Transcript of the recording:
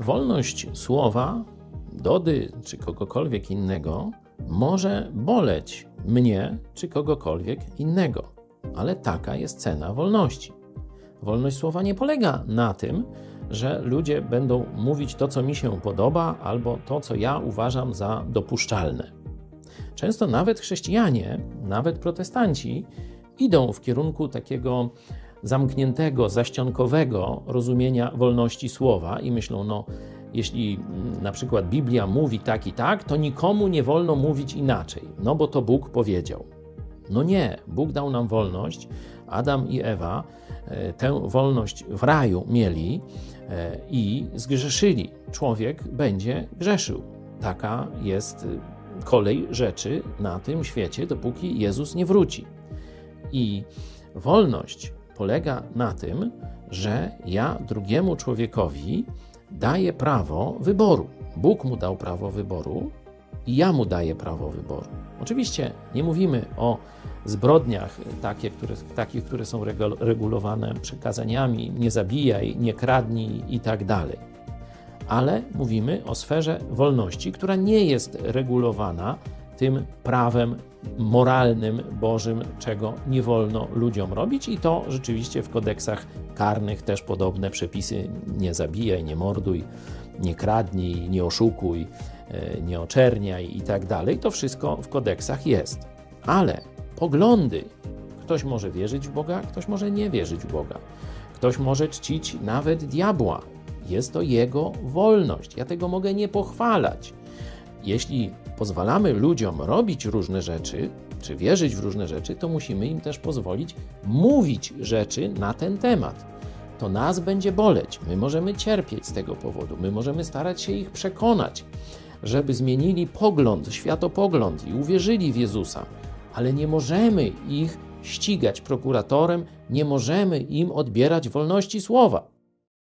wolność słowa, Dody czy kogokolwiek innego może boleć mnie czy kogokolwiek innego, ale taka jest cena wolności. Wolność słowa nie polega na tym, że ludzie będą mówić to, co mi się podoba, albo to, co ja uważam za dopuszczalne. Często nawet chrześcijanie, nawet protestanci idą w kierunku takiego zamkniętego, zaściankowego rozumienia wolności słowa i myślą, no, jeśli mm, na przykład Biblia mówi tak i tak, to nikomu nie wolno mówić inaczej, no bo to Bóg powiedział. No nie, Bóg dał nam wolność. Adam i Ewa e, tę wolność w raju mieli e, i zgrzeszyli. Człowiek będzie grzeszył. Taka jest e, kolej rzeczy na tym świecie, dopóki Jezus nie wróci. I wolność polega na tym, że ja drugiemu człowiekowi daję prawo wyboru. Bóg mu dał prawo wyboru i ja mu daję prawo wyboru. Oczywiście nie mówimy o zbrodniach takie, które, takich, które są regulowane przekazaniami nie zabijaj, nie kradnij i tak dalej. Ale mówimy o sferze wolności, która nie jest regulowana tym prawem moralnym, bożym, czego nie wolno ludziom robić, i to rzeczywiście w kodeksach karnych też podobne przepisy: nie zabijaj, nie morduj, nie kradnij, nie oszukuj, e, nie oczerniaj i tak dalej. To wszystko w kodeksach jest. Ale poglądy, ktoś może wierzyć w Boga, ktoś może nie wierzyć w Boga, ktoś może czcić nawet diabła. Jest to jego wolność. Ja tego mogę nie pochwalać. Jeśli pozwalamy ludziom robić różne rzeczy, czy wierzyć w różne rzeczy, to musimy im też pozwolić mówić rzeczy na ten temat. To nas będzie boleć, my możemy cierpieć z tego powodu, my możemy starać się ich przekonać, żeby zmienili pogląd, światopogląd i uwierzyli w Jezusa, ale nie możemy ich ścigać prokuratorem, nie możemy im odbierać wolności słowa.